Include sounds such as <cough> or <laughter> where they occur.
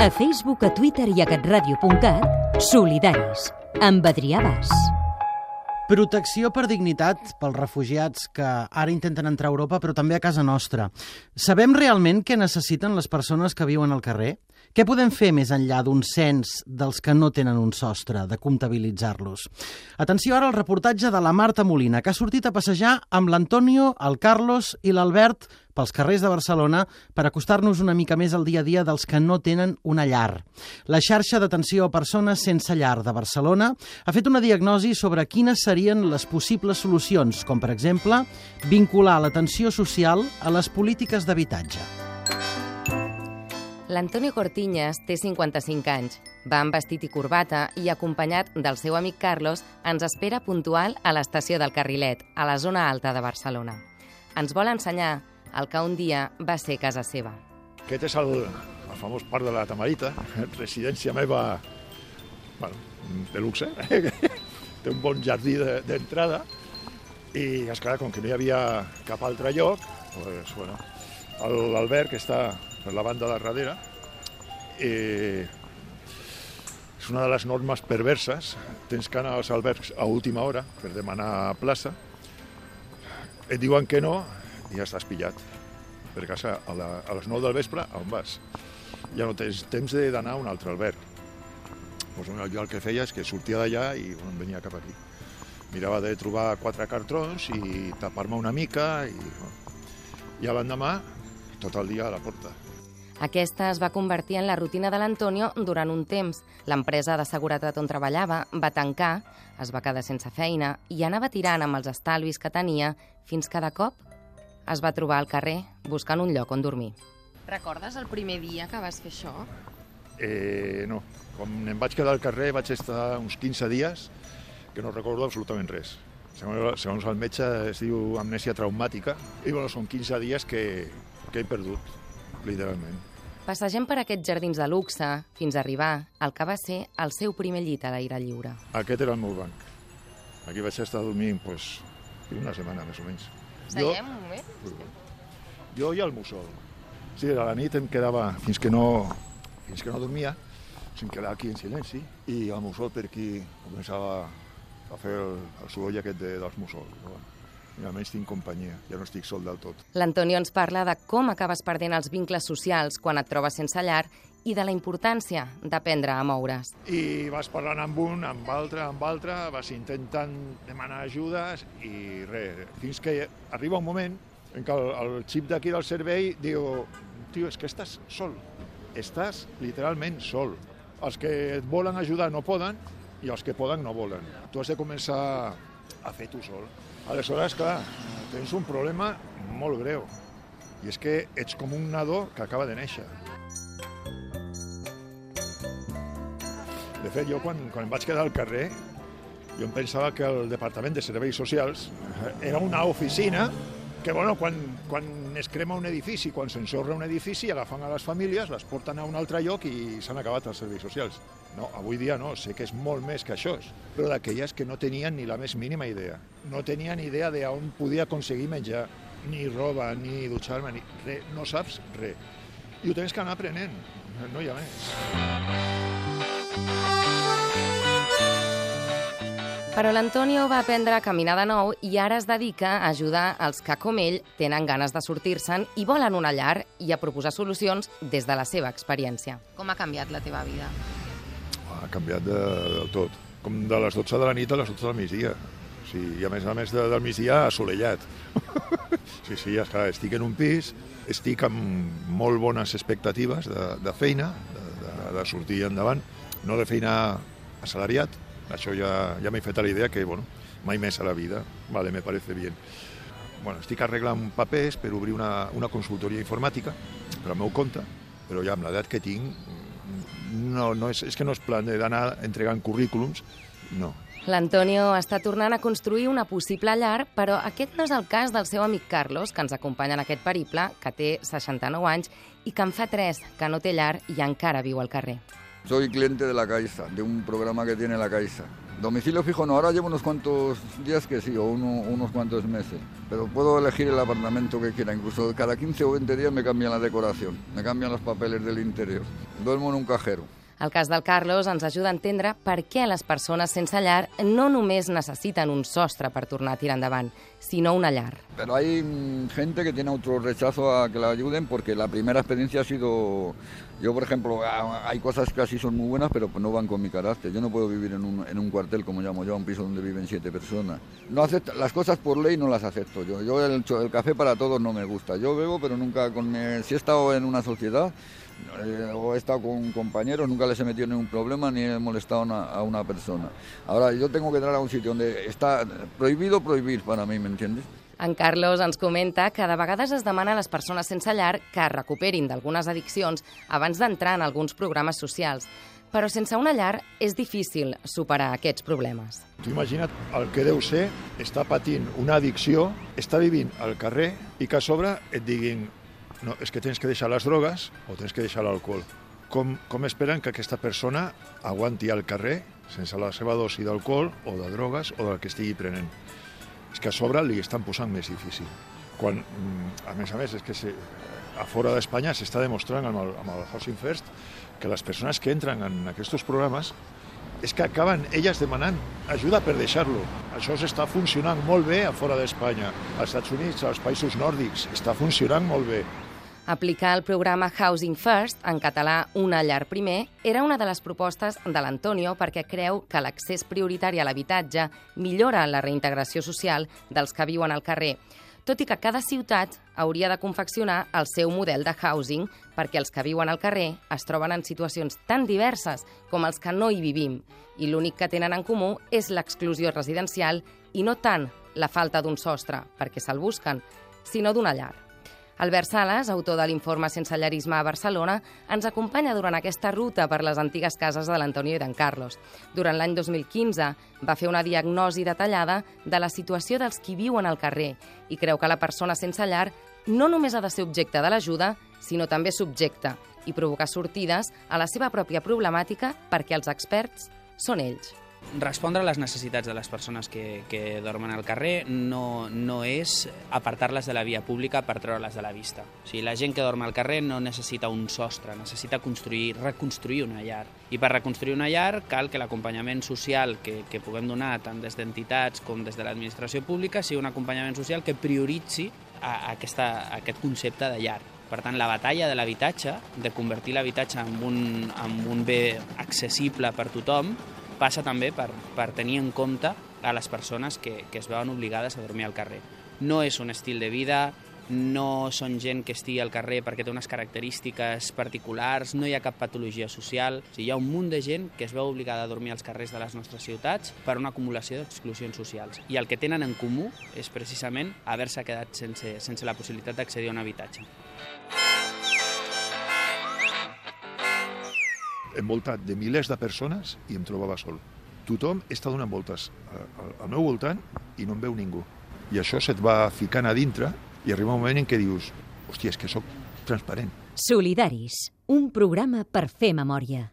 A Facebook, a Twitter i a catradio.cat, solidaris, amb Adrià Bas. Protecció per dignitat pels refugiats que ara intenten entrar a Europa, però també a casa nostra. Sabem realment què necessiten les persones que viuen al carrer? Què podem fer més enllà d'un cens dels que no tenen un sostre, de comptabilitzar-los? Atenció ara al reportatge de la Marta Molina, que ha sortit a passejar amb l'Antonio, el Carlos i l'Albert pels carrers de Barcelona per acostar-nos una mica més al dia a dia dels que no tenen una llar. La xarxa d'atenció a persones sense llar de Barcelona ha fet una diagnosi sobre quines serien les possibles solucions, com per exemple vincular l'atenció social a les polítiques d'habitatge. L'Antonio Cortiñas té 55 anys. Va amb vestit i corbata i, acompanyat del seu amic Carlos, ens espera puntual a l'estació del Carrilet, a la zona alta de Barcelona. Ens vol ensenyar el que un dia va ser casa seva. Aquest és el, el famós parc de la Tamarita, residència meva, bueno, de luxe, <laughs> té un bon jardí d'entrada, i, esclar, com que no hi havia cap altre lloc, pues, bueno, l'Albert, que està per la banda de darrere, eh, és una de les normes perverses. Tens que anar als albergs a última hora per demanar plaça. Et diuen que no i ja estàs pillat. Per casa, a, la, a les 9 del vespre, on vas? Ja no tens temps d'anar a un altre alberg. Pues, jo el que feia és que sortia d'allà i bueno, venia cap aquí. Mirava de trobar quatre cartrons i tapar-me una mica i, bueno, i a l'endemà tot el dia a la porta. Aquesta es va convertir en la rutina de l'Antonio durant un temps. L'empresa de seguretat on treballava va tancar, es va quedar sense feina i anava tirant amb els estalvis que tenia fins que de cop es va trobar al carrer buscant un lloc on dormir. Recordes el primer dia que vas fer això? Eh, no. Com em vaig quedar al carrer vaig estar uns 15 dies que no recordo absolutament res. Segons, segons el metge es diu amnèsia traumàtica i bueno, són 15 dies que, que he perdut, literalment. Passegem per aquests jardins de luxe fins a arribar al que va ser el seu primer llit a l'aire lliure. Aquest era el meu banc. Aquí vaig estar dormint pues, una setmana, més o menys. Seiem un moment? Jo i el mussol. Sí, a la nit em quedava, fins que no, fins que no dormia, em quedava aquí en silenci, i el mussol per aquí començava a fer el, el soroll aquest de, dels mussols. Bueno, I almenys tinc companyia, ja no estic sol del tot. L'Antonio ens parla de com acabes perdent els vincles socials quan et trobes sense llar i de la importància d'aprendre a moure's. I vas parlant amb un, amb altre, amb altre, vas intentant demanar ajudes i res, fins que arriba un moment en què el, el xip d'aquí del servei diu tio, és que estàs sol, estàs literalment sol. Els que et volen ajudar no poden i els que poden no volen. Tu has de començar a fer tu sol. Aleshores, clar, tens un problema molt greu i és que ets com un nadó que acaba de néixer. De fet, jo quan, quan em vaig quedar al carrer, jo em pensava que el Departament de Serveis Socials era una oficina que, bueno, quan, quan es crema un edifici, quan s'ensorra un edifici, agafen a les famílies, les porten a un altre lloc i s'han acabat els serveis socials. No, avui dia no, sé que és molt més que això, però d'aquelles que no tenien ni la més mínima idea. No tenien idea de on podia aconseguir menjar, ni roba, ni dutxar-me, ni res. No saps res. I ho tens que anar aprenent, no hi ha més. Però l'Antonio va aprendre a caminar de nou i ara es dedica a ajudar els que, com ell, tenen ganes de sortir-se'n i volen una llar i a proposar solucions des de la seva experiència. Com ha canviat la teva vida? Ha canviat de, del tot. Com de les 12 de la nit a les 12 del migdia. Sí, I a més a més de, del migdia assolellat. <laughs> sí, sí, esclar, estic en un pis, estic amb molt bones expectatives de, de feina, de, de, de sortir endavant, no de feina assalariat, això ja, ja m'he fet a la idea que, bueno, mai més a la vida, vale, me parece bien. Bueno, estic arreglant papers per obrir una, una consultoria informàtica per al meu compte, però ja amb l'edat que tinc, no, no és, és que no és plan d'anar entregant currículums, no. L'Antonio està tornant a construir una possible llar, però aquest no és el cas del seu amic Carlos, que ens acompanya en aquest periple, que té 69 anys i que en fa 3, que no té llar i encara viu al carrer. Soy cliente de la Caixa, de un programa que tiene la Caixa. Domicilio fijo no, ahora llevo unos cuantos días que sí, o uno- unos cuantos meses, pero puedo elegir el apartamento que quiera, incluso cada 15 o 20 días me cambian la decoración, me cambian los papeles del interior, duermo en un cajero. El cas del Carlos ens ajuda a entendre per què les persones sense llar no només necessiten un sostre per tornar a tirar endavant, sinó una llar. Pero hay gente que tiene otro rechazo a que la ayuden porque la primera experiencia ha sido... Yo, por ejemplo, hay cosas que así son muy buenas, pero no van con mi carácter. Yo no puedo vivir en un, en un cuartel, como llamo yo, un piso donde viven siete personas. No acepto, las cosas por ley no las acepto yo. Yo el, el café para todos no me gusta. Yo bebo, pero nunca con Si he estado en una sociedad eh, o he estado con compañeros, nunca les he metido en ningún problema ni he molestado a una, a una persona. Ahora, yo tengo que entrar a un sitio donde está prohibido prohibir para mí, ¿me entiendes? En Carlos ens comenta que de vegades es demana a les persones sense llar que es recuperin d'algunes addiccions abans d'entrar en alguns programes socials. Però sense una llar és difícil superar aquests problemes. Tu imagina't el que deu ser estar patint una addicció, estar vivint al carrer i que a sobre et diguin no, és que tens que deixar les drogues o tens que deixar l'alcohol. Com, com esperen que aquesta persona aguanti al carrer sense la seva dosi d'alcohol o de drogues o del que estigui prenent? És que a sobre li estan posant més difícil. Quan, mm, a més a més, és que se, a fora d'Espanya s'està demostrant amb el, amb el Housing First que les persones que entren en aquests programes és que acaben elles demanant ajuda per deixar-lo. Això s'està funcionant molt bé a fora d'Espanya. Als Estats Units, als països nòrdics, està funcionant molt bé. Aplicar el programa Housing First, en català Una llar primer, era una de les propostes de l'Antonio perquè creu que l'accés prioritari a l'habitatge millora la reintegració social dels que viuen al carrer, tot i que cada ciutat hauria de confeccionar el seu model de housing perquè els que viuen al carrer es troben en situacions tan diverses com els que no hi vivim i l'únic que tenen en comú és l'exclusió residencial i no tant la falta d'un sostre, perquè se'l busquen, sinó d'una llar. Albert Sales, autor de l'informe Sense llarisme a Barcelona, ens acompanya durant aquesta ruta per les antigues cases de l'Antonio i d'en Carlos. Durant l'any 2015 va fer una diagnosi detallada de la situació dels qui viuen al carrer i creu que la persona sense llar no només ha de ser objecte de l'ajuda, sinó també subjecte i provocar sortides a la seva pròpia problemàtica perquè els experts són ells. Respondre a les necessitats de les persones que, que dormen al carrer no, no és apartar-les de la via pública per treure-les de la vista. O sigui, la gent que dorm al carrer no necessita un sostre, necessita construir, reconstruir una llar. I per reconstruir una llar cal que l'acompanyament social que, que puguem donar tant des d'entitats com des de l'administració pública sigui un acompanyament social que prioritzi a, a, aquesta, a aquest concepte de llar. Per tant, la batalla de l'habitatge, de convertir l'habitatge en, un, en un bé accessible per tothom, passa també per, per tenir en compte a les persones que, que es veuen obligades a dormir al carrer. No és un estil de vida, no són gent que estigui al carrer perquè té unes característiques particulars, no hi ha cap patologia social. O sigui, hi ha un munt de gent que es veu obligada a dormir als carrers de les nostres ciutats per una acumulació d'exclusions socials. I el que tenen en comú és precisament haver-se quedat sense, sense la possibilitat d'accedir a un habitatge. Envoltat de milers de persones i em trobava sol. Tothom està donant voltes al meu voltant i no em veu ningú. I això se't va ficant a dintre i arriba un moment en què dius hòstia, és que sóc transparent. Solidaris, un programa per fer memòria.